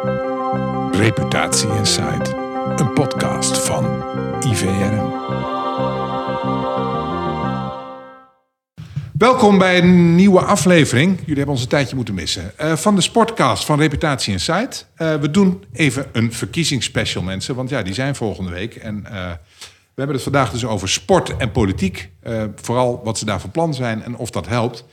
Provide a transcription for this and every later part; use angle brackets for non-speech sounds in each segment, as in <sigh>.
Reputatie Insight, een podcast van IVRM. Welkom bij een nieuwe aflevering. Jullie hebben ons een tijdje moeten missen. eh, van de Sportcast van Reputatie Insight. Eh we doen even een verkiezingsspecial, mensen. Want ja, die zijn volgende week. En eh, we hebben het vandaag dus over sport en politiek. Vooral wat ze daar van plan zijn en of dat helpt.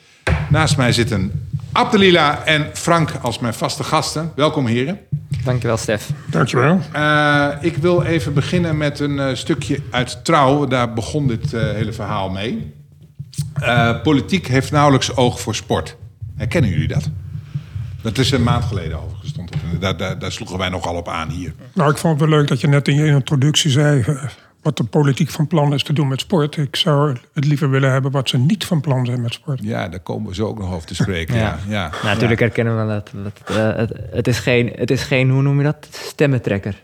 Naast mij zitten Abdelila en Frank als mijn vaste gasten. Welkom heren. Dankjewel, Stef. Dankjewel. Eh, ik wil even beginnen met een eh, stukje uit Trouw. Daar begon dit eh, hele verhaal mee. Eh, politiek heeft nauwelijks oog voor sport. Herkennen jullie dat? Dat is een maand geleden overigens. Stond. Daar, daar, daar sloegen wij nogal op aan hier. Nou, ik vond het wel leuk dat je net in je introductie zei... wat de politiek van plan is te doen met sport. Ik zou het liever willen hebben wat ze niet van plan zijn met sport. Ja, daar komen we zo ook nog over te spreken. ja. Ja. Ja, Nou, natuurlijk herkennen we dat. dat eh, het, het, is geen, het is geen, hoe noem je dat, stemmentrekker.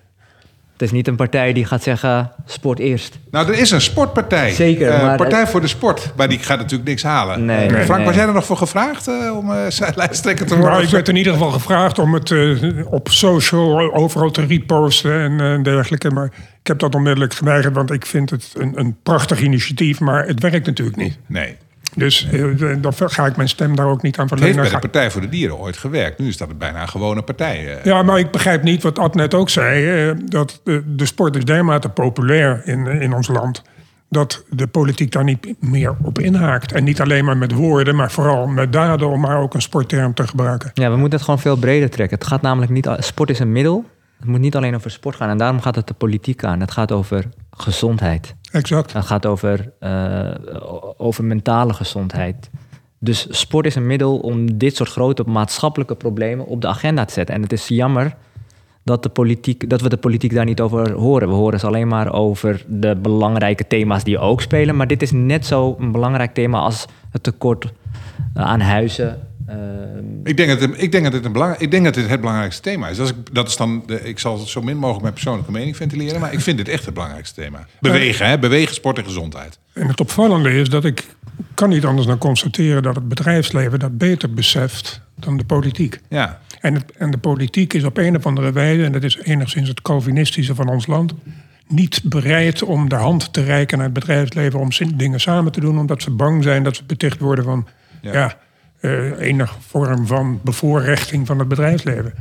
Het is niet een partij die gaat zeggen, sport eerst. Nou, er is een sportpartij. Zeker, Eh, maar Partij het- voor de Sport. Maar die gaat natuurlijk niks halen. Nee, nee, Frank, nee. was jij er nog voor gevraagd eh, om eh, zijn <laughs> lijsttrekker te worden? Maar ik werd in ieder geval gevraagd om het eh, op social overal te reposten en eh, dergelijke. Maar ik heb dat onmiddellijk geweigerd, want ik vind het een, een prachtig initiatief. Maar het werkt natuurlijk niet. Nee. Dus eh, dan ga ik mijn stem daar ook niet aan Het heeft verlenen. bij de Partij voor de Dieren ooit gewerkt. Nu is dat bijna een gewone partij. eh. Ja, maar ik begrijp niet wat Ad net ook zei. eh, dat de, de sport is dermate populair in, in ons land. Dat de politiek daar niet meer op inhaakt. En niet alleen maar met woorden, maar vooral met daden. Om maar ook een sportterm te gebruiken. Ja, we moeten het gewoon veel breder trekken. Het gaat namelijk niet... Sport is een middel. Het moet niet alleen over sport gaan. En daarom gaat het de politiek aan. Het gaat over gezondheid. Exact. Het gaat over, eh, over mentale gezondheid. Dus sport is een middel om dit soort grote maatschappelijke problemen op de agenda te zetten. En het is jammer dat, de politiek, dat we de politiek daar niet over horen. We horen ze alleen maar over de belangrijke thema's die ook spelen. Maar dit is net zo een belangrijk thema als het tekort eh, aan huizen. Eh, Ik denk, dat het, ik, denk dat het een belang, ik denk dat dit het belangrijkste thema is. Als ik, dat is dan de, ik zal zo min mogelijk mijn persoonlijke mening ventileren. Maar ik vind dit echt het belangrijkste thema. <laughs> Bewegen, hè? Bewegen, sport en gezondheid. En het opvallende is dat ik kan niet anders dan constateren... dat het bedrijfsleven dat beter beseft dan de politiek. Ja. En, het, en de politiek is op een of andere wijze... en dat is enigszins het Calvinistische van ons land... niet bereid om de hand te reiken naar het bedrijfsleven... om dingen samen te doen, omdat ze bang zijn dat ze beticht worden van... Ja. ja, eh, enige vorm van bevoorrechting van het bedrijfsleven.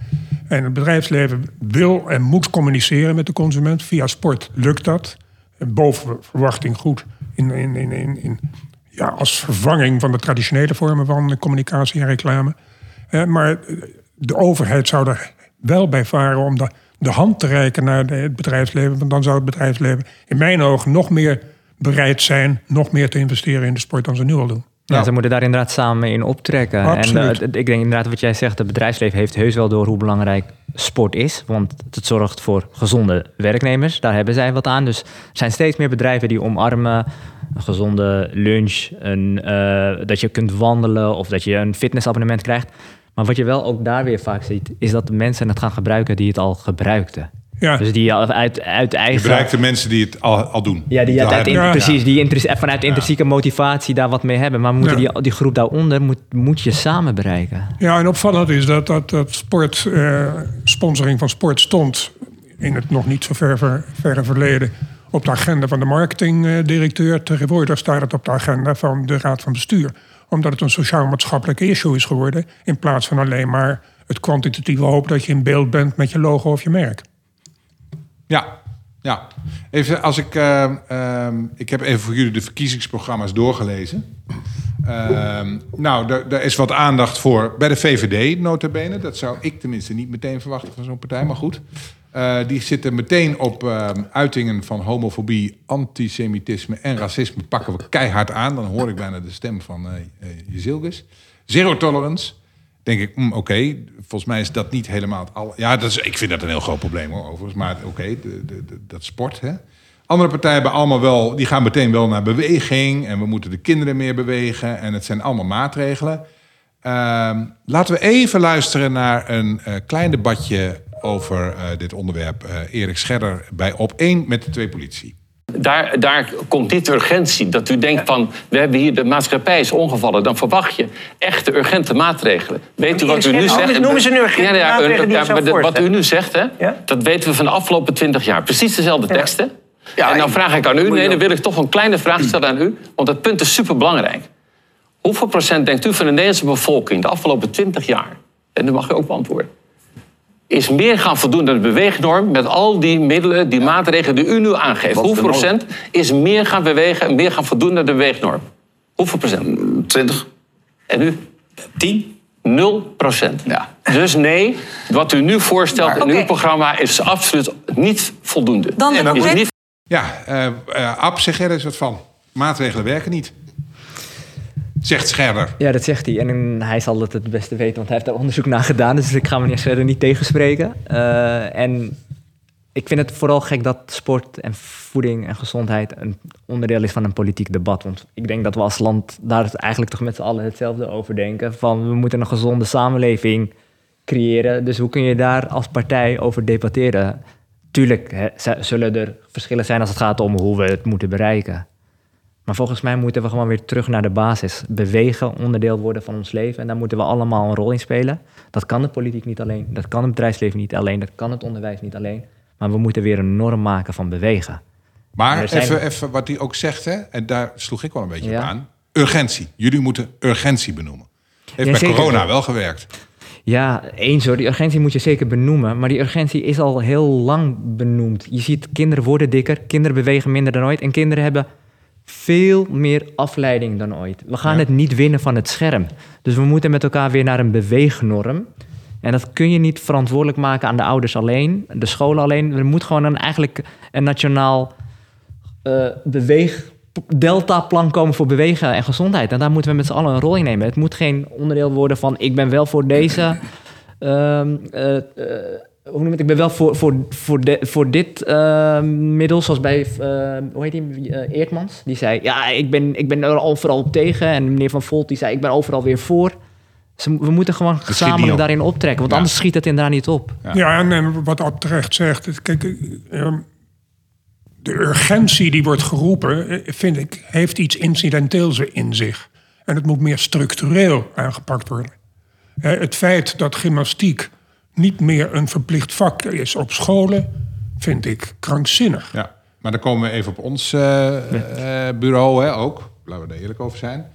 En het bedrijfsleven wil en moet communiceren met de consument. Via sport lukt dat. Boven verwachting goed. In, in, in, in, in, ja, als vervanging van de traditionele vormen van communicatie en reclame. Eh, maar de overheid zou er wel bij varen om de, de hand te reiken naar het bedrijfsleven. Want dan zou het bedrijfsleven in mijn ogen nog meer bereid zijn... nog meer te investeren in de sport dan ze nu al doen. Ja, ze moeten daar inderdaad samen in optrekken. Absoluut. En eh, ik denk inderdaad wat jij zegt, het bedrijfsleven heeft heus wel door hoe belangrijk sport is. Want het zorgt voor gezonde werknemers, daar hebben zij wat aan. Dus er zijn steeds meer bedrijven die omarmen een gezonde lunch, een, eh, dat je kunt wandelen of dat je een fitnessabonnement krijgt. Maar wat je wel ook daar weer vaak ziet, is dat de mensen het gaan gebruiken die het al gebruikten. Ja, Dus die al uit, uit Je eigen... bereikt de mensen die het al, al doen. Ja, die uit, uit in- Ja. precies, die vanuit intrinsieke motivatie daar wat mee hebben. Maar moeten Ja. die, die groep daaronder moet, moet je samen bereiken. Ja, en opvallend is dat, dat, dat sport, eh, sponsoring van sport stond in het nog niet zo ver, ver, verre verleden op de agenda van de marketingdirecteur. Tegenwoordig staat het op de agenda van de raad van bestuur. Omdat het een sociaal-maatschappelijk issue is geworden. In plaats van alleen maar het kwantitatieve hoop dat je in beeld bent met je logo of je merk. Ja, ja. Even als ik. ehm, ehm, ik heb even voor jullie de verkiezingsprogramma's doorgelezen. Ehm, nou, daar, is wat aandacht voor bij de VVD, nota bene. Dat zou ik tenminste niet meteen verwachten van zo'n partij, maar goed. Eh, die zitten meteen op uitingen van homofobie, antisemitisme en racisme. Pakken we keihard aan. Dan hoor ik bijna de stem van eh, Jezilgus. Zero tolerance. Denk ik, mm, oké, volgens mij is dat niet helemaal het al. Ja, dat is, ik vind dat een heel groot probleem hoor, overigens. Maar oké, dat sport. Hè. Andere partijen hebben allemaal wel, die gaan meteen wel naar beweging. En we moeten de kinderen meer bewegen. En het zijn allemaal maatregelen. Ehm, laten we even luisteren naar een eh, klein debatje over eh, dit onderwerp. Eh, Erik Scherder bij Op 1 met de twee politie. Daar, daar komt de urgentie. Dat u denkt van, we hebben hier de maatschappij is ongevallen. Dan verwacht je echte urgente maatregelen. Weet u wat u nu zegt? anders noemen ze een urgente maar de- Wat u nu zegt, hè, Ja? dat weten we van de afgelopen twintig jaar. Precies dezelfde teksten. Ja, en dan ik- vraag ik aan u, nee, dan wil ik toch een kleine vraag stellen aan u. Want dat punt is superbelangrijk. Hoeveel procent denkt u van de Nederlandse bevolking de afgelopen 20 jaar, en dat mag u ook beantwoorden, is meer gaan voldoen aan de beweegnorm met al die middelen, die maatregelen die u nu aangeeft? Wat Hoeveel procent is meer gaan bewegen en meer gaan voldoen aan de beweegnorm? Hoeveel procent? 20? En u? 10? 0 procent. Ja. Dus nee, wat u nu voorstelt in uw programma is absoluut niet voldoende. Dan is correct- niet Ja, eh eh Ab, zeg er eens wat van? Maatregelen werken niet. Zegt Scherder. Ja, dat zegt hij. En hij zal het het beste weten, want hij heeft daar onderzoek naar gedaan. Dus ik ga meneer Scherder niet tegenspreken. Eh, en ik vind het vooral gek dat sport en voeding en gezondheid een onderdeel is van een politiek debat. Want ik denk dat we als land daar eigenlijk toch met z'n allen hetzelfde over denken. Van we moeten een gezonde samenleving creëren. Dus hoe kun je daar als partij over debatteren? Tuurlijk hè, zullen er verschillen zijn als het gaat om hoe we het moeten bereiken. Maar volgens mij moeten we gewoon weer terug naar de basis. Bewegen, onderdeel worden van ons leven. En daar moeten we allemaal een rol in spelen. Dat kan de politiek niet alleen. Dat kan het bedrijfsleven niet alleen. Dat kan het onderwijs niet alleen. Maar we moeten weer een norm maken van bewegen. Maar zijn- even, even wat hij ook zegt, hè, en daar sloeg ik wel een beetje Ja. op aan. Urgentie. Jullie moeten urgentie benoemen. Heeft Ja, bij zeker. corona wel gewerkt. Ja, eens hoor. Die urgentie moet je zeker benoemen. Maar die urgentie is al heel lang benoemd. Je ziet, kinderen worden dikker. Kinderen bewegen minder dan ooit. En kinderen hebben veel meer afleiding dan ooit. We gaan Ja. het niet winnen van het scherm. Dus we moeten met elkaar weer naar een beweegnorm. En dat kun je niet verantwoordelijk maken aan de ouders alleen, de scholen alleen. Er moet gewoon een, eigenlijk een nationaal eh beweeg deltaplan komen voor bewegen en gezondheid. En daar moeten we met z'n allen een rol in nemen. Het moet geen onderdeel worden van ik ben wel voor deze. <clears throat> ehm, eh, eh, hoe noem ik het? Ik ben wel voor, voor, voor, de, voor dit eh, middel, zoals bij, eh, hoe heet die, eh, Eertmans. Die zei, ja, ik ben, ik ben er overal op tegen. En meneer Van Volt, die zei, ik ben overal weer voor. We moeten gewoon gezamenlijk op. daarin optrekken. Want Ja. anders schiet het inderdaad niet op. Ja. Ja, en, en wat Ab terecht zegt, het- kijk, eh, ehm, de urgentie die wordt geroepen, vind ik, heeft iets incidenteels in zich. En het moet meer structureel aangepakt worden. Het feit dat gymnastiek niet meer een verplicht vak is op scholen, vind ik krankzinnig. Ja. Maar dan komen we even op ons eh, eh, bureau hè, ook. Laten we er eerlijk over zijn.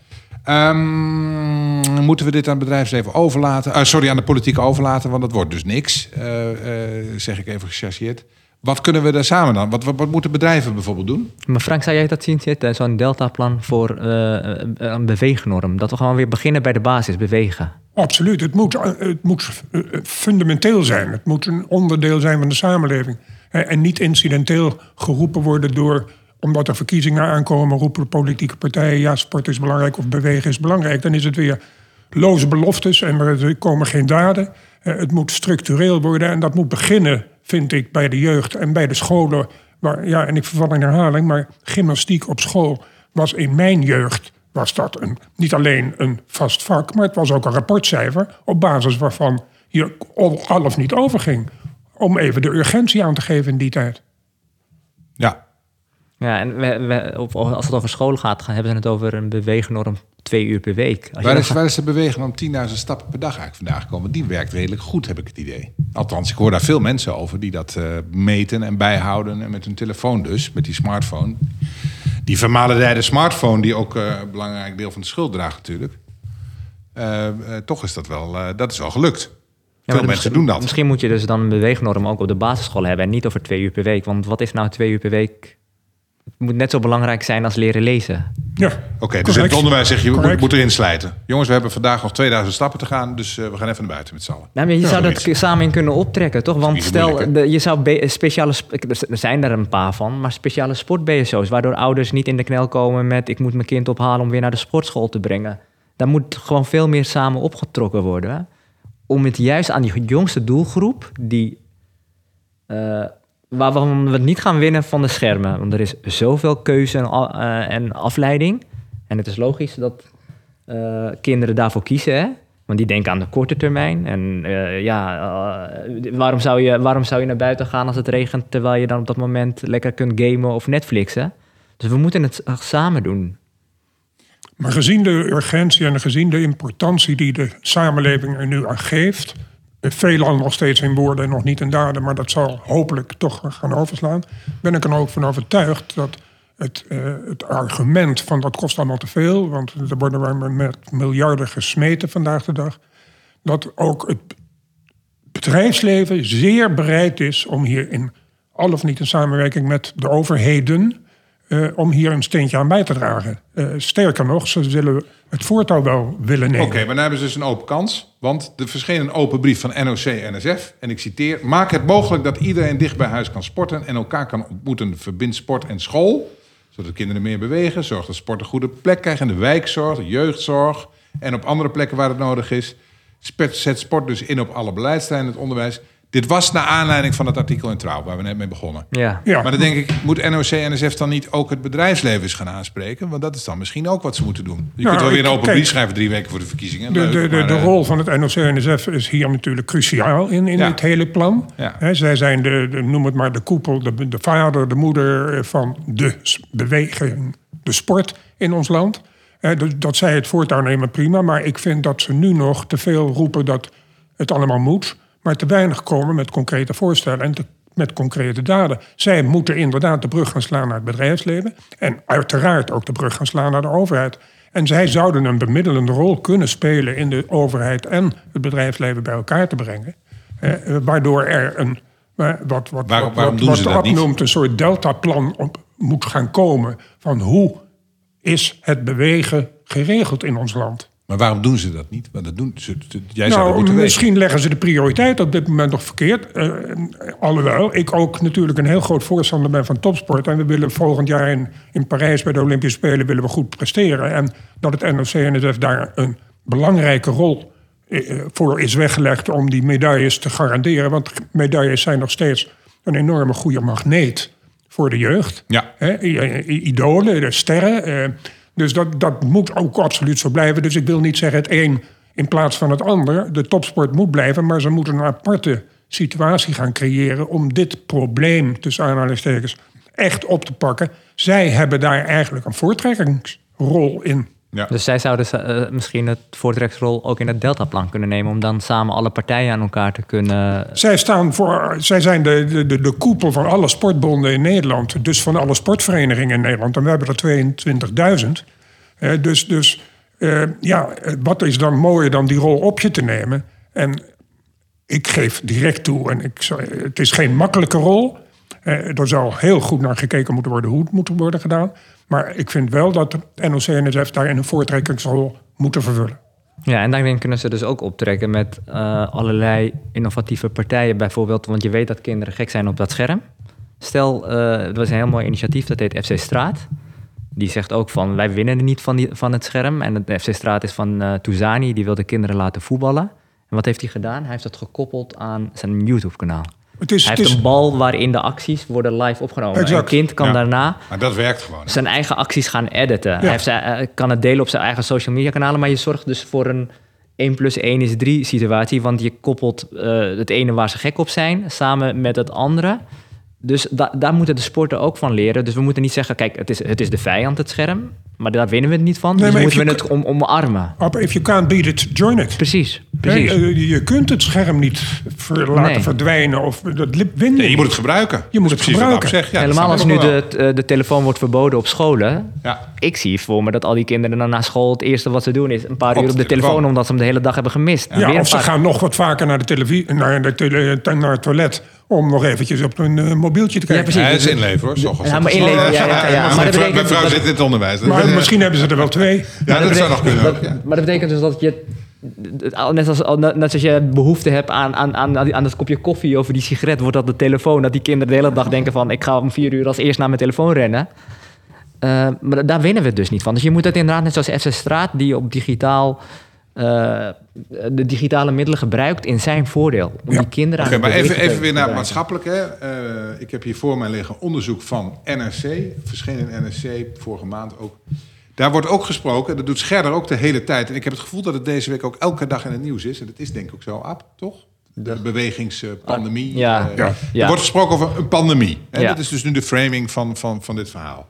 Ehm, moeten we dit aan het bedrijfsleven overlaten? Ah, sorry, aan de politiek overlaten, want dat wordt dus niks. eh, eh, zeg ik even gechargeerd. Wat kunnen we daar samen dan? Wat, wat, wat moeten bedrijven bijvoorbeeld doen? Maar Frank, zou jij dat zien zitten? Zo'n deltaplan voor eh, een beweegnorm. Dat we gewoon weer beginnen bij de basis, bewegen. Absoluut, het moet, eh, het moet eh, fundamenteel zijn. Het moet een onderdeel zijn van de samenleving. Eh, En niet incidenteel geroepen worden door... omdat er verkiezingen aankomen, roepen politieke partijen... ja, sport is belangrijk of bewegen is belangrijk. Dan is het weer loze beloftes en er komen geen daden. Eh, Het moet structureel worden en dat moet beginnen, vind ik, bij de jeugd en bij de scholen. Maar, ja, en ik verval in herhaling, maar gymnastiek op school was in mijn jeugd was dat een, niet alleen een vast vak, maar het was ook een rapportcijfer op basis waarvan je al of niet overging. Om even de urgentie aan te geven in die tijd. Ja, Ja, en we, we- op- als het over scholen gaat, gaan- hebben ze het over een beweegnorm twee uur per week. Als waar is, gaat- waar is de beweging om 10.000 stappen per dag eigenlijk vandaag gekomen? Die werkt redelijk goed, heb ik het idee. Althans, ik hoor daar veel mensen over die dat eh, meten en bijhouden. En met hun telefoon dus, met die smartphone. Die vermalendijde smartphone, die ook eh, een belangrijk deel van de schuld draagt natuurlijk. Eh, toch is dat wel, dat is wel gelukt. Ja, veel mensen doen dat. Misschien moet je dus dan een beweegnorm ook op de basisschool hebben en niet over twee uur per week. Want wat is nou twee uur per week? Het moet net zo belangrijk zijn als leren lezen. Ja, Oké, dus in het onderwijs zeg je, we moet, erin slijten. Jongens, we hebben vandaag nog 2000 stappen te gaan, dus eh, we gaan even naar buiten met z'n allen. Nou, maar je zou dat samen in kunnen optrekken, toch? Want stel, de, je zou speciale... sp- Er zijn er een paar van, maar speciale sport-BSO's... waardoor ouders niet in de knel komen met... ik moet mijn kind ophalen om weer naar de sportschool te brengen. Daar moet gewoon veel meer samen opgetrokken worden. Hè? Om het juist aan die jongste doelgroep... die eh, waar we niet gaan winnen van de schermen. Want er is zoveel keuze en, eh, en afleiding. En het is logisch dat eh, kinderen daarvoor kiezen. Hè? Want die denken aan de korte termijn. En eh, ja, waarom, zou je, waarom zou je naar buiten gaan als het regent... terwijl je dan op dat moment lekker kunt gamen of Netflixen? Dus we moeten het samen doen. Maar gezien de urgentie en gezien de importantie die de samenleving er nu aan geeft... veelal nog steeds in woorden en nog niet in daden... maar dat zal hopelijk toch gaan overslaan... ben ik er ook van overtuigd dat het, uh, het argument van dat kost allemaal te veel... want er worden we met miljarden gesmeten vandaag de dag... dat ook het bedrijfsleven zeer bereid is om hier in al of niet in samenwerking met de overheden uh, om hier een steentje aan bij te dragen. Uh, sterker nog, ze zullen het voortouw wel willen nemen. Oké, maar dan hebben ze dus een open kans. Want er verscheen een open brief van NOC-NSF. En ik citeer... Maak het mogelijk dat iedereen dicht bij huis kan sporten... en elkaar kan ontmoeten. Verbind sport en school, zodat kinderen meer bewegen. Zorg dat sport een goede plek krijgt in de wijkzorg, de jeugdzorg... en op andere plekken waar het nodig is. Zet sport dus in op alle beleidsterreinen, het onderwijs... Dit was naar aanleiding van het artikel in Trouw, waar we net mee begonnen. Ja. ja. Maar dan denk ik, moet NOC en NSF dan niet ook het bedrijfsleven eens gaan aanspreken? Want dat is dan misschien ook wat ze moeten doen. Je kunt wel weer een open brief schrijven drie weken voor de verkiezingen. De, de, de, de eh, rol van het NOC en NSF is hier natuurlijk cruciaal in, in dit hele plan. Ja. zij zijn de, de, noem het maar, de koepel, de, de vader, de moeder van de beweging, de sport in ons land. Dus dat zij het voortouw nemen, prima. Maar ik vind dat ze nu nog te veel roepen dat het allemaal moet maar te weinig komen met concrete voorstellen en met concrete daden. Zij moeten inderdaad de brug gaan slaan naar het bedrijfsleven en uiteraard ook de brug gaan slaan naar de overheid. En zij zouden een bemiddelende rol kunnen spelen in de overheid en het bedrijfsleven bij elkaar te brengen. Eh, waardoor er een, eh, wat, wat, waarom, wat, wat, wat opnoemt, een soort deltaplan op moet gaan komen van hoe is het bewegen geregeld in ons land. Maar waarom doen ze dat niet? Want dat doen ze, jij nou, zou dat moeten misschien weten. leggen ze de prioriteit op dit moment nog verkeerd. Uh, alhoewel, ik ook natuurlijk een heel groot voorstander ben van topsport. En we willen volgend jaar in, in Parijs bij de Olympische Spelen willen we goed presteren. En dat het NOC-NSF daar een belangrijke rol uh, voor is weggelegd om die medailles te garanderen. Want medailles zijn nog steeds een enorme goede magneet voor de jeugd. Ja. He, idolen, de sterren. Uh, dus dat, dat moet ook absoluut zo blijven. Dus ik wil niet zeggen het een in plaats van het ander. De topsport moet blijven, maar ze moeten een aparte situatie gaan creëren om dit probleem, tussen aanhalingstekens, echt op te pakken. Zij hebben daar eigenlijk een voortrekkingsrol in. Ja. Dus zij zouden uh, misschien het voortrekkersrol ook in het Deltaplan kunnen nemen... om dan samen alle partijen aan elkaar te kunnen... Zij, staan voor, zij zijn de, de, de koepel van alle sportbonden in Nederland. Dus van alle sportverenigingen in Nederland. En we hebben er 22.000. Uh, dus dus uh, ja, wat is dan mooier dan die rol op je te nemen? En ik geef direct toe, en ik, het is geen makkelijke rol... Er zal heel goed naar gekeken moeten worden hoe het moet worden gedaan. Maar ik vind wel dat de NOC en NSF daarin een voortrekkingsrol moeten vervullen. Ja, en daarin kunnen ze dus ook optrekken met uh, allerlei innovatieve partijen bijvoorbeeld. Want je weet dat kinderen gek zijn op dat scherm. Stel, uh, er was een heel mooi initiatief, dat heet FC Straat. Die zegt ook van, wij winnen niet van, die, van het scherm. En de FC Straat is van uh, die wil de kinderen laten voetballen. En wat heeft hij gedaan? Hij heeft dat gekoppeld aan zijn YouTube-kanaal. Het is, hij het heeft is... een bal waarin de acties worden live opgenomen. Exact. Een kind kan Ja. daarna Maar dat werkt gewoon. hè? zijn eigen acties gaan editen. Hij heeft zijn, eh, kan het delen op zijn eigen social media kanalen, maar je zorgt dus voor een 1 plus 1 is 3 situatie. Want je koppelt eh, het ene waar ze gek op zijn samen met het andere. Dus da- daar moeten de sporten ook van leren. Dus we moeten niet zeggen, kijk, het is, het is de vijand, het scherm. Maar daar winnen we het niet van. Nee, dus maar moeten we het om, omarmen. If you can't beat it, join it. Precies, precies. Nee, eh, je kunt het scherm niet ver- laten Nee. verdwijnen of dat lip winnen. Nee, je moet het gebruiken. Je moet het gebruiken. Zegt. Ja, Helemaal als nu de, wel. de telefoon wordt verboden op scholen. Ja. Ik zie voor me dat al die kinderen dan na school het eerste wat ze doen is een paar Op uur op de telefoon, telefoon. omdat ze hem de hele dag hebben gemist. Ja, of ze gaan nog wat vaker naar de televisie, naar, de tele- naar het toilet om nog eventjes op hun eh, mobieltje te kijken. precies. Ja, dat is inleven hoor. Ja, maar inleven, ja, ja, ja. Mijn <laughs> Maar dat vrouw- betekent Mijn vrouw dat- zit in het onderwijs. Maar misschien hebben ze er wel twee. Ja, dat zou nog kunnen. dat- ook, ja. Maar dat betekent dus dat je... Net als, net als je behoefte hebt aan, aan, aan, aan dat kopje koffie of die sigaret... wordt dat de telefoon. Dat die kinderen de hele dag denken van... ik ga om vier uur als eerst naar mijn telefoon rennen. Eh, maar daar winnen we het dus niet van. Dus je moet het inderdaad net zoals FC Straat... die op digitaal... eh, de digitale middelen gebruikt in zijn voordeel. Om Ja. die kinderen aan het maar even, even weer naar het maatschappelijke. Eh, ik heb hier voor mij liggen onderzoek van NRC. Verscheen in NRC vorige maand ook. Daar wordt ook gesproken, dat doet Scherder ook de hele tijd. En ik heb het gevoel dat het deze week ook elke dag in het nieuws is. En dat is denk ik ook zo, Ab, toch? De bewegingspandemie. Ah, ja. Eh, Ja. Er wordt gesproken over een pandemie. En. Dat is dus nu de framing van, van, van dit verhaal.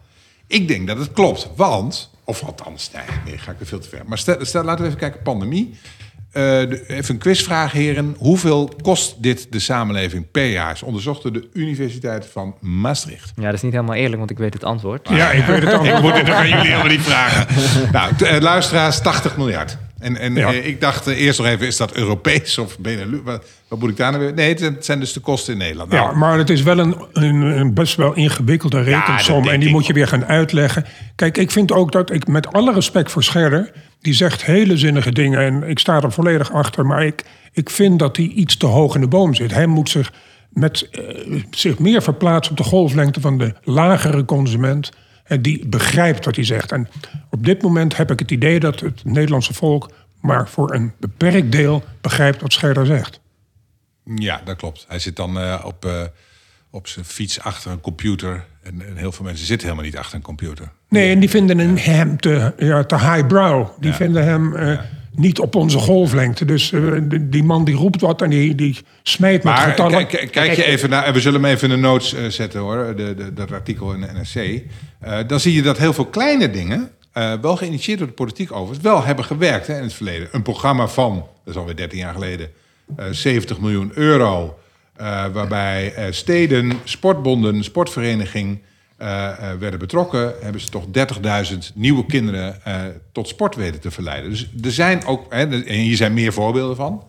Ik denk dat het klopt, want... Of althans, nee, nee ga ik er veel te ver. Maar stel, stel laten we even kijken, pandemie. Eh, de- even een quizvraag, heren. Hoeveel kost dit de samenleving per jaar? Ze onderzochten de Universiteit van Maastricht. Ja, dat is niet helemaal eerlijk, want ik weet het antwoord. Ja, ik weet het <laughs> Ik antwoord. moet het aan jullie helemaal niet vragen. nou, t- eh, luisteraars, 80 miljard. En, en Ja. eh, ik dacht eh, eerst nog even, is dat Europees of Benelux? Wat, wat moet ik daar nou weer? Nee, het zijn dus de kosten in Nederland. Nou, Ja, maar het is wel een, een, een best wel ingewikkelde rekensom. denk en die moet je weer gaan uitleggen. Kijk, ik vind ook dat ik met alle respect voor Scherder... die zegt hele zinnige dingen en ik sta er volledig achter... maar ik, ik vind dat hij iets te hoog in de boom zit. Hij moet zich, met, eh, zich meer verplaatsen op de golflengte van de lagere consument... en die begrijpt wat hij zegt. En op dit moment heb ik het idee dat het Nederlandse volk... maar voor een beperkt deel begrijpt wat Scherder zegt. Ja, dat klopt. Hij zit dan eh, op, eh, op zijn fiets achter een computer. En, en heel veel mensen zitten helemaal niet achter een computer. Nee, en die vinden hem, te, ja, te highbrow. Die vinden hem eh, niet op onze golflengte. Dus eh, die, man die roept wat en die, die smijt met Maar getallen. kijk, kijk je even naar, en we zullen hem even in de notes eh, zetten hoor, de, de, dat artikel in de NRC. Eh, dan zie je dat heel veel kleine dingen, wel geïnitieerd door de politiek overigens, wel hebben gewerkt hè, in het verleden. Een programma van, dat is alweer 13 jaar geleden, eh 70 miljoen euro. waarbij steden, sportbonden, sportvereniging werden betrokken. Hebben ze toch 30.000 nieuwe kinderen eh, tot sport weten te verleiden. Dus er zijn ook, hè, en hier zijn meer voorbeelden van.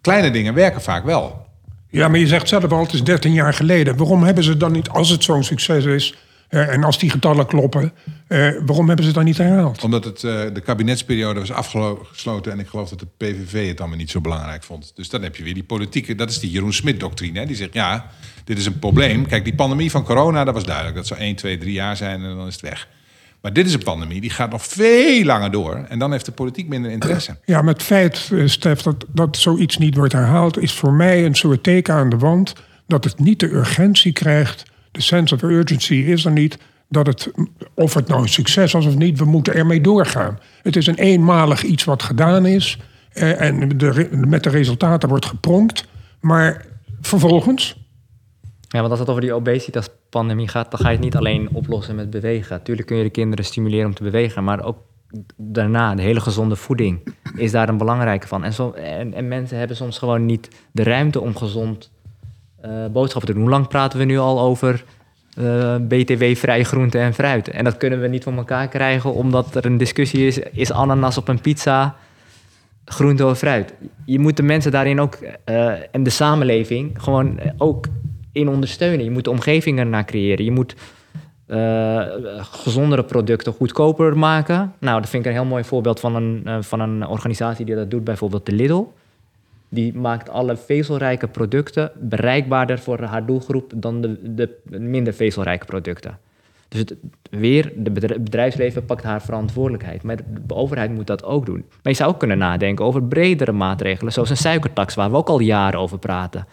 Kleine dingen werken vaak wel. Ja, maar je zegt zelf al, het is 13 jaar geleden. Waarom hebben ze dan niet, als het zo'n succes is... eh, en als die getallen kloppen, eh, waarom hebben ze het dan niet herhaald? Omdat het, eh, de kabinetsperiode was afgesloten en ik geloof dat de PVV het allemaal niet zo belangrijk vond. Dus dan heb je weer die politieke, dat is die Jeroen Smit-doctrine. Die zegt, ja, dit is een probleem. Kijk, die pandemie van corona, dat was duidelijk. Dat zou 1, 2, 3 jaar zijn en dan is het weg. Maar dit is een pandemie, die gaat nog veel langer door. En dan heeft de politiek minder interesse. <clears throat> Ja, maar het feit, Stef, dat, dat zoiets niet wordt herhaald... is voor mij een soort teken aan de wand... dat het niet de urgentie krijgt. De sense of urgency is er niet. Dat het, of het nou een succes was of niet, we moeten ermee doorgaan. Het is een eenmalig iets wat gedaan is. eh, en de, met de resultaten wordt gepronkt. Maar vervolgens... Ja, want als het over die obesitas-pandemie gaat, dan ga je het niet alleen oplossen met bewegen. Tuurlijk kun je de kinderen stimuleren om te bewegen, maar ook daarna, de hele gezonde voeding is daar een belangrijke van. En, zo, en, en mensen hebben soms gewoon niet de ruimte om gezond boodschappen te doen. Hoe lang praten we nu al over eh, BTW-vrij groente en fruit? En dat kunnen we niet van elkaar krijgen, omdat er een discussie is: is ananas op een pizza groente of fruit. Je moet de mensen daarin ook eh, en de samenleving gewoon eh, ook in ondersteunen. Je moet de omgeving ernaar creëren. Je moet eh, gezondere producten goedkoper maken. Nou, dat vind ik een heel mooi voorbeeld van een, eh, van een organisatie die dat doet, bijvoorbeeld de Lidl. Die maakt alle vezelrijke producten bereikbaarder voor haar doelgroep dan de, de minder vezelrijke producten. Dus het, weer, bedrijf- bedrijfsleven pakt haar verantwoordelijkheid. Maar de overheid moet dat ook doen. Maar je zou ook kunnen nadenken over bredere maatregelen, zoals een suikertax, waar we ook al jaren over praten.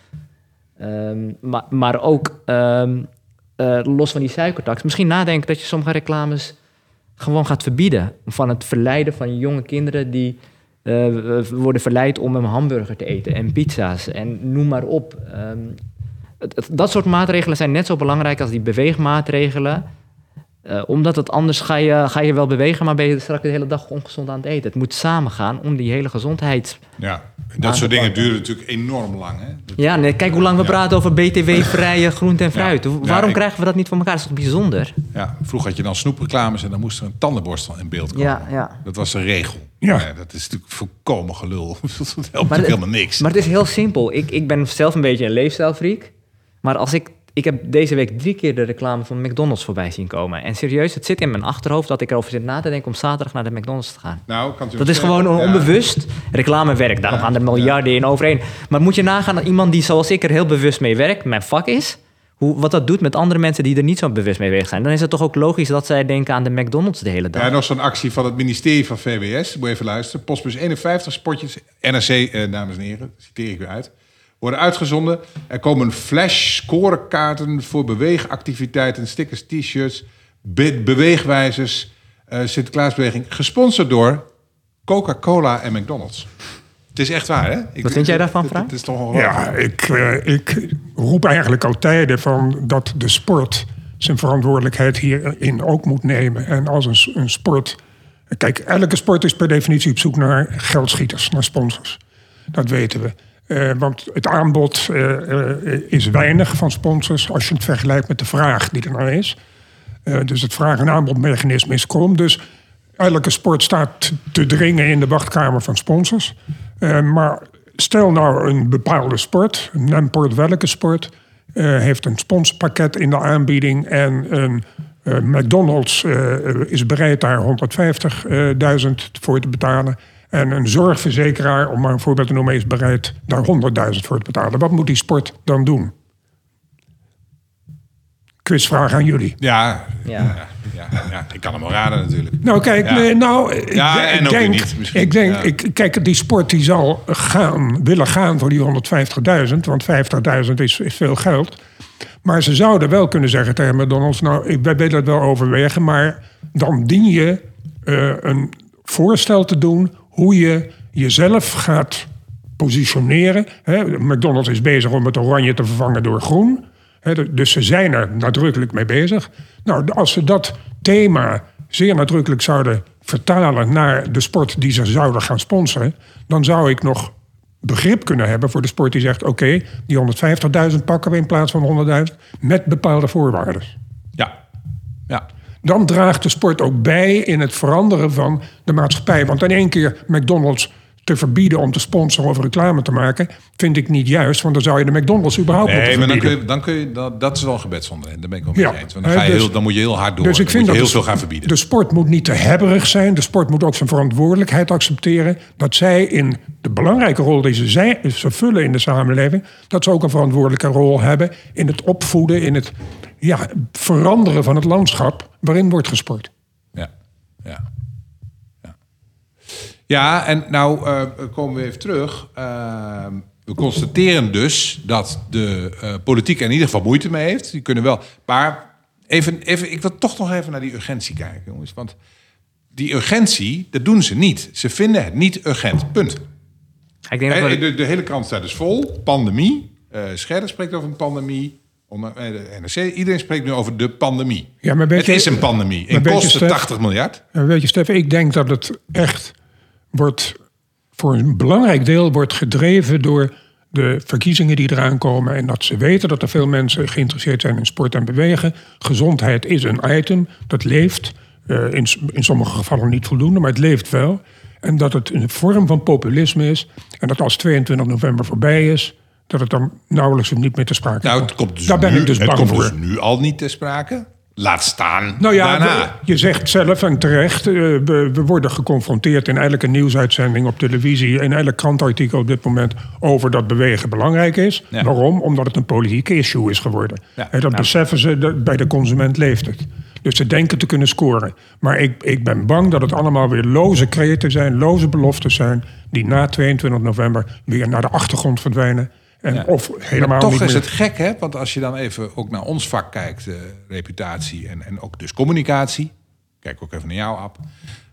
Ehm, maar, maar ook ehm, eh, los van die suikertax, misschien nadenken dat je sommige reclames gewoon gaat verbieden. Van het verleiden van jonge kinderen die eh, worden verleid om een hamburger te eten en pizza's en noem maar op. Ehm, dat soort maatregelen zijn net zo belangrijk als die beweegmaatregelen. Eh, omdat het anders ga je, ga je wel bewegen, maar ben je straks de hele dag ongezond aan het eten. Het moet samengaan om die hele gezondheid. Ja, dat soort dingen duren natuurlijk enorm lang. Hè? Dat- Ja, nee, kijk hoe lang we praten over BTW-vrije groente en fruit. Ja. Hoe- Ja, Waarom ik- krijgen we dat niet van elkaar? Dat is toch bijzonder? Ja, vroeger had je dan snoepreclames en dan moest er een tandenborstel in beeld komen. Ja, ja. Dat was de regel. Ja. Dat is natuurlijk volkomen gelul. <laughs> dat helpt Maar natuurlijk het- helemaal niks. Maar het is heel simpel. Ik, ik ben zelf een beetje een leefstijlfreak. Maar als ik, ik heb deze week drie keer de reclame van McDonald's voorbij zien komen. En serieus, het zit in mijn achterhoofd dat ik erover zit na te denken om zaterdag naar de McDonald's te gaan. nou, kan Dat is gewoon Ja. onbewust. Reclame werkt, daarom gaan er miljarden in overheen. Maar moet je nagaan dat iemand die zoals ik er heel bewust mee werkt, mijn vak is, hoe, wat dat doet met andere mensen die er niet zo bewust mee bezig zijn. Dan is het toch ook logisch dat zij denken aan de McDonald's de hele dag. Ja, nog zo'n actie van het ministerie van VWS. Moet je even luisteren. Postbus 51 spotjes. NRC, eh, dames en heren, citeer ik weer uit. Worden uitgezonden. Er komen flash scorekaarten voor beweegactiviteiten, stickers, t-shirts, be- beweegwijzers. eh, Sinterklaasbeweging gesponsord door Coca-Cola en McDonald's. Het is echt waar, hè? Ik, Wat vind jij daarvan, het- Frank? Het is toch ongelooflijk. Ja, ik, eh, ik roep eigenlijk al tijden van dat de sport zijn verantwoordelijkheid hierin ook moet nemen. En als een, een sport. Kijk, elke sport is per definitie op zoek naar geldschieters, naar sponsors. Dat weten we. Eh, want het aanbod eh, eh, is weinig van sponsors als je het vergelijkt met de vraag die er nou is. Dus het vraag- en aanbodmechanisme is krom. Dus elke sport staat te dringen in de wachtkamer van sponsors. Maar stel nou een bepaalde sport, Nemport welke sport, heeft een sponsorpakket in de aanbieding en een McDonald's is bereid daar 150.000 voor te betalen. En een zorgverzekeraar, om maar een voorbeeld te noemen, is bereid daar 100.000 voor te betalen. Wat moet die sport dan doen? Quizvraag aan jullie. Ja, Ja. ja. Ja, ja, ik kan hem wel raden natuurlijk. Nou, kijk, Ja. nee, nou, ik, Ja, en denk, niet, misschien. ik denk, Ja. ik, kijk, die sport die zal gaan, willen gaan voor die 150.000, want 50.000 is, is veel geld. Maar ze zouden wel kunnen zeggen tegen McDonald's, nou, ik, wij willen het wel overwegen, maar dan dien je eh, een voorstel te doen hoe je jezelf gaat positioneren. McDonald's is bezig om het oranje te vervangen door groen. Dus ze zijn er nadrukkelijk mee bezig. Nou, als ze dat thema zeer nadrukkelijk zouden vertalen naar de sport die ze zouden gaan sponsoren, dan zou ik nog begrip kunnen hebben voor de sport die zegt: oké, die 150.000 pakken we in plaats van 100.000 met bepaalde voorwaarden. Ja. Ja. Dan draagt de sport ook bij in het veranderen van de maatschappij. Want in één keer McDonald's te verbieden om te sponsoren of reclame te maken, vind ik niet juist. Want dan zou je de McDonald's überhaupt Nee, moeten maar dan kun verbieden. je, dan kun je dat, dat is wel een gebed zonder hen. Daar ben ik wel mee Ja. eens. Want dan, ga je Eh, dus- heel, dan moet je heel hard door. Dus ik vind dat heel de- veel gaan verbieden. De sport moet niet te hebberig zijn. De sport moet ook zijn verantwoordelijkheid accepteren. Dat zij in de belangrijke rol die ze, zijn, ze vullen in de samenleving... dat ze ook een verantwoordelijke rol hebben in het opvoeden... in het ja, veranderen van het landschap waarin wordt gesport. Ja, ja. Ja, ja en nou eh, komen we even terug. Uh, we constateren dus dat de uh, politiek er in ieder geval moeite mee heeft. Die kunnen wel. Maar even, even, ik wil toch nog even naar die urgentie kijken, jongens. Want die urgentie, dat doen ze niet. Ze vinden het niet urgent. Punt. Ik denk dat we... de, de, hele krant staat dus vol. Pandemie. Uh, Scherder spreekt over een pandemie. De NRC, iedereen spreekt nu over de pandemie. Ja, maar het is een pandemie. Het kost Stef, 80 miljard. Weet je, Stef, ik denk dat het echt wordt voor een belangrijk deel wordt gedreven door de verkiezingen die eraan komen. En dat ze weten dat er veel mensen geïnteresseerd zijn in sport en bewegen. Gezondheid is een item, dat leeft. Uh, in, in sommige gevallen niet voldoende, maar het leeft wel. En dat het een vorm van populisme is. En dat als 22 november voorbij is, dat het dan nauwelijks of niet meer te sprake nou, komt. Het komt dus Daar ben nu, ik dus het bang komt voor. dus nu al niet te sprake. Laat staan nou ja, daarna. je zegt zelf en terecht, uh, we, we, worden geconfronteerd in elke nieuwsuitzending op televisie, in elk krantartikel op dit moment, over dat bewegen belangrijk is. Ja. Waarom? Omdat het een politieke issue is geworden. Ja. En dat nou. beseffen ze, dat bij de consument leeft het. Dus ze denken te kunnen scoren. Maar ik, ik ben bang dat het allemaal weer loze kreten zijn, loze beloften zijn, die na 22 november weer naar de achtergrond verdwijnen. En ja. Of helemaal maar toch niet is meer. het gek, hè? Want als je dan even ook naar ons vak kijkt, uh, reputatie en, en ook dus communicatie. Kijk ook even naar jou, Ab.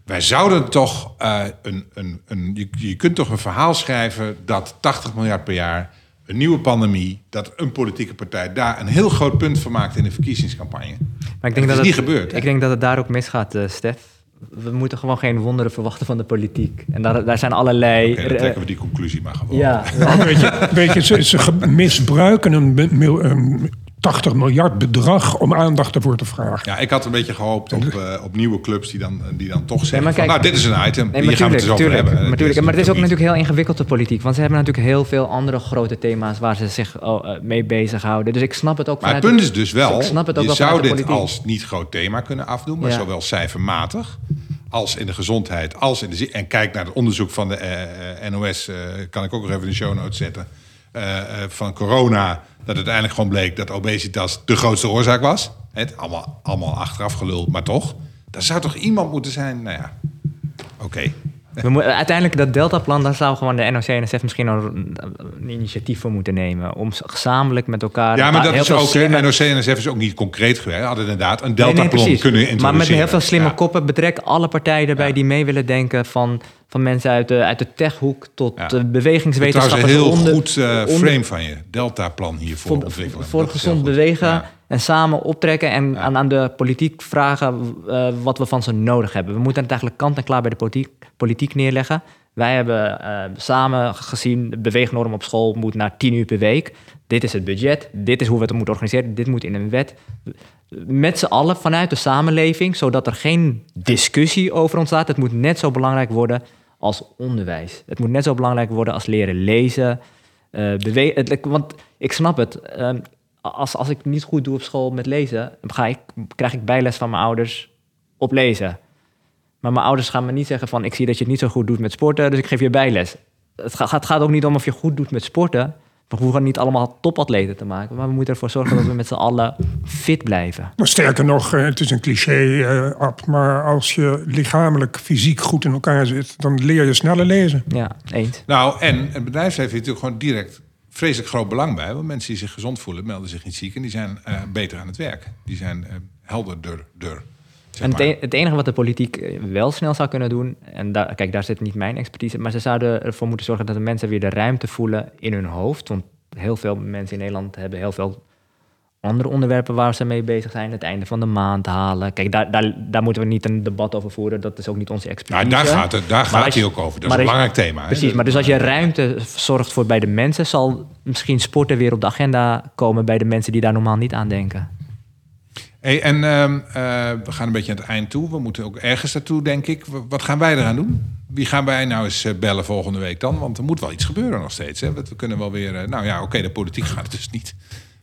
Wij zouden toch uh, een, een, een je, je kunt toch een verhaal schrijven dat 80 miljard per jaar, een nieuwe pandemie, dat een politieke partij daar een heel groot punt van maakt in de verkiezingscampagne. Maar ik denk dat, dat is het, niet gebeurd. Ik denk dat het daar ook misgaat, uh, Stef. We moeten gewoon geen wonderen verwachten van de politiek. En daar, daar zijn allerlei... Okay, dan trekken we die conclusie maar gewoon. Ja. Weet je, weet je ze, ze misbruiken een, een 80 miljard bedrag om aandacht ervoor te vragen. Ja, ik had een beetje gehoopt op, uh, op nieuwe clubs die dan, die dan toch zeggen nee, van, kijk, nou, dit is een item, nee, hier gaan we het eens over hebben. Maar, tuurlijk, maar het is ook natuurlijk heel ingewikkeld, de politiek. Want ze hebben natuurlijk heel veel andere grote thema's waar ze zich oh, uh, mee bezighouden. Dus ik snap het ook Maar het punt is dus wel, ik snap het ook je wel zou dit als niet groot thema kunnen afdoen, maar Ja. zowel cijfermatig als in de gezondheid, als in de En kijk naar het onderzoek van de eh, NOS, eh, kan ik ook nog even in de show notes zetten, eh, eh, van corona, dat uiteindelijk gewoon bleek dat obesitas de grootste oorzaak was. Het, allemaal, allemaal achteraf gelul, maar toch. Daar zou toch iemand moeten zijn, nou ja, oké. We uiteindelijk dat Deltaplan, daar zou gewoon de NOC en NSF misschien een, een initiatief voor moeten nemen. Om gezamenlijk met elkaar. Ja, maar dat is ook, slimme- NOC en NSF is ook niet concreet geweest. Hadden inderdaad een Nee, nee, deltaplan precies. kunnen introduceren. Maar met heel veel slimme Ja. koppen betrek alle partijen erbij Ja. die mee willen denken. Van, van mensen uit de, uit de techhoek tot Ja. de Trouwens, bewegingswetenschappers. een heel onder- goed eh, onder- frame van je. Deltaplan hiervoor voor, ontwikkelen. voor Dat is gezond bewegen. En samen optrekken en aan, aan de politiek vragen eh, wat we van ze nodig hebben. We moeten het eigenlijk kant en klaar bij de politiek, politiek neerleggen. Wij hebben eh, samen gezien, de beweegnorm op school moet naar 10 uur per week. Dit is het budget, dit is hoe we het moeten organiseren, dit moet in een wet. Met z'n allen vanuit de samenleving, zodat er geen discussie over ontstaat. Het moet net zo belangrijk worden als onderwijs. Het moet net zo belangrijk worden als leren lezen, het, want ik snap het. ehm, als, als ik niet goed doe op school met lezen, dan ga ik, krijg ik bijles van mijn ouders op lezen. Maar mijn ouders gaan me niet zeggen van... ik zie dat je het niet zo goed doet met sporten, dus ik geef je bijles. Het gaat, het gaat ook niet om of je goed doet met sporten. We hoeven niet allemaal topatleten te maken. Maar we moeten ervoor zorgen dat we met z'n allen fit blijven. Maar sterker nog, het is een cliché, eh, Ab, maar als je lichamelijk, fysiek goed in elkaar zit, dan leer je sneller lezen. Ja, eens. Nou, en het bedrijfsleven heeft natuurlijk gewoon direct vreselijk groot belang bij. Want mensen die zich gezond voelen, melden zich niet ziek. En die zijn eh, beter aan het werk. Die zijn eh, helderder. zeg En het, e- het enige wat de politiek eh, wel snel zou kunnen doen, en daar, kijk, daar zit niet mijn expertise, maar ze zouden ervoor moeten zorgen dat de mensen weer de ruimte voelen in hun hoofd. Want heel veel mensen in Nederland hebben heel veel andere onderwerpen waar ze mee bezig zijn. Het einde van de maand halen. Kijk, daar, daar, daar moeten we niet een debat over voeren. Dat is ook niet onze expertise. Nou, daar gaat het, daar Maar gaat hij ook over. Dat is een belangrijk thema. hè. Precies, maar dus als je ruimte zorgt voor bij de mensen, zal misschien sporten weer op de agenda komen bij de mensen die daar normaal niet aan denken. Hey, en ehm, eh, we gaan een beetje aan het eind toe. We moeten ook ergens naartoe, denk ik. Wat gaan wij eraan doen? Wie gaan wij nou eens eh, bellen volgende week dan? Want er moet wel iets gebeuren nog steeds. Hè? Want We kunnen wel weer... eh, nou ja, oké, de politiek gaat het dus niet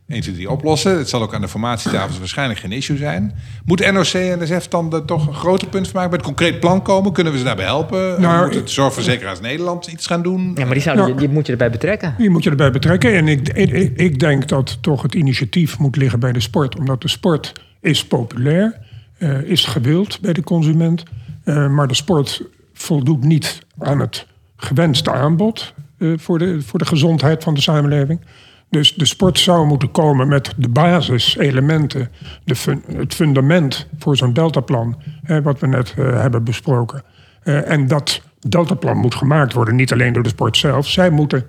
1, 2, 3 oplossen. Het zal ook aan de formatietafels waarschijnlijk geen issue zijn. Moet NOC en NSF dan er toch een groter punt van maken? Bij het concreet plan komen? Kunnen we ze daarbij helpen? Nou, moet het Zorgverzekeraars Nederland iets gaan doen? Ja, maar die, zouden, Nou. die moet je erbij betrekken. Die moet je erbij betrekken. En ik, ik, ik denk dat toch het initiatief moet liggen bij de sport. Omdat de sport is populair, eh, is gewild bij de consument. Eh, maar de sport voldoet niet aan het gewenste aanbod eh, voor, de, voor de gezondheid van de samenleving. Dus de sport zou moeten komen met de basiselementen, de het fundament voor zo'n deltaplan, eh, wat we net eh, hebben besproken. Eh, en dat deltaplan moet gemaakt worden, niet alleen door de sport zelf. Zij moeten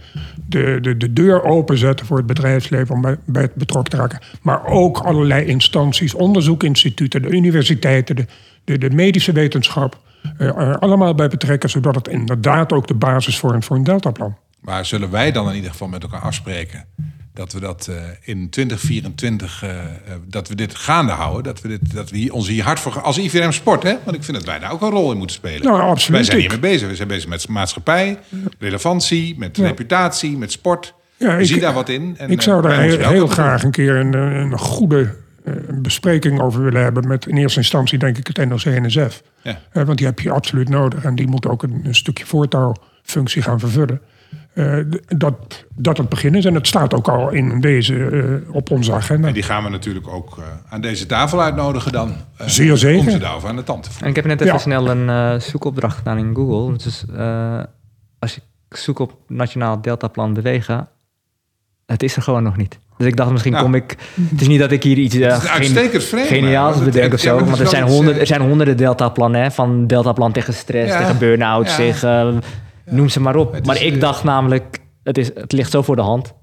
de, de, de deur openzetten voor het bedrijfsleven om bij, bij het betrokken te raken. Maar ook allerlei instanties, onderzoekinstituten, de universiteiten, de, de, de medische wetenschap. er allemaal bij betrekken, zodat het inderdaad ook de basis vormt voor een deltaplan. Maar zullen wij dan in ieder geval met elkaar afspreken dat we dat eh, in 2024 eh, eh, dat we dit gaande houden, dat we dit dat we hier, ons hier hard voor als IVM sport, hè? Want ik vind dat wij daar ook een rol in moeten spelen. Nou, absoluut. Wij zijn hiermee bezig. We zijn bezig met maatschappij, relevantie, met Ja. reputatie, met sport. Ja, ik- zien daar wat in. En, ik zou daar heel, graag een keer een, een goede bespreking over willen hebben. Met in eerste instantie denk ik het NOC-NSF. Ja. Want die heb je absoluut nodig. En die moet ook een, een stukje voortouwfunctie gaan vervullen. Eh, dat, dat het begin is. En het staat ook al in deze eh, op onze agenda. En die gaan we natuurlijk ook eh, aan deze tafel uitnodigen dan. Zeer zeker. Om ze daarover aan de tand te voelen. En ik heb net even Ja. snel een eh, zoekopdracht gedaan in Google. Dus eh, als ik zoek op Nationaal Deltaplan bewegen, het is er gewoon nog niet. Dus ik dacht, misschien Nou. kom ik... Het is niet dat ik hier iets frame, geniaals bedenk of zo. Want er zijn, honderd, er zijn honderden deltaplannen. Van deltaplan tegen stress, Ja. tegen burn-out, Ja. tegen... Noem ze maar op. Het maar is, ik eh, dacht namelijk, het, is, het ligt zo voor de hand.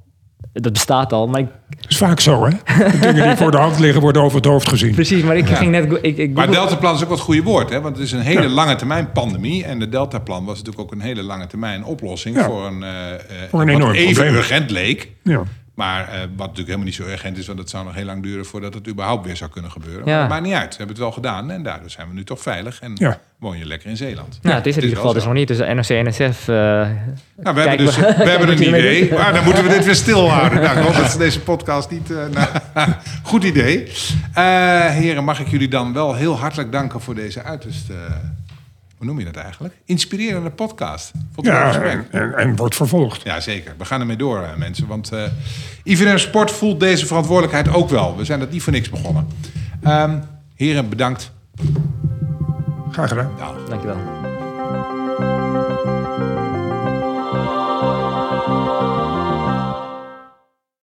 Dat bestaat al. Maar ik, Dat is vaak zo, hè? De dingen die voor de hand liggen worden over het hoofd gezien. precies, maar ik ging net... Ik, ik Maar deltaplan is ook wat goede woord, hè? want het is een hele lange termijn pandemie. En de deltaplan was natuurlijk ook een hele lange termijn oplossing Ja. voor een, eh, eh, Voor een wat enorm even probleem. urgent leek. Ja. Maar eh, wat natuurlijk helemaal niet zo urgent is, want het zou nog heel lang duren voordat het überhaupt weer zou kunnen gebeuren. Ja. Maar het maakt niet uit. We hebben het wel gedaan en daardoor zijn we nu toch veilig en Ja. woon je lekker in Zeeland. Nou, het is in ieder geval dus nog niet. Dus de NOC, NSF... eh, Nou, we hebben, dus, we- hebben een <laughs> idee. Maar dan moeten we dit weer stilhouden. Nou, ik hoop dat ze deze podcast niet... eh, nou, <laughs> goed idee. Eh, heren, mag ik jullie dan wel heel hartelijk danken voor deze uiterst... hoe noem je dat eigenlijk? Inspirerende podcast. Ja, en, en, en wordt vervolgd. Ja, zeker. We gaan ermee door, eh, mensen. Want eh IVN Sport voelt deze verantwoordelijkheid ook wel. We zijn dat niet voor niks begonnen. Ehm, heren, bedankt. Graag gedaan. Dag. Dankjewel.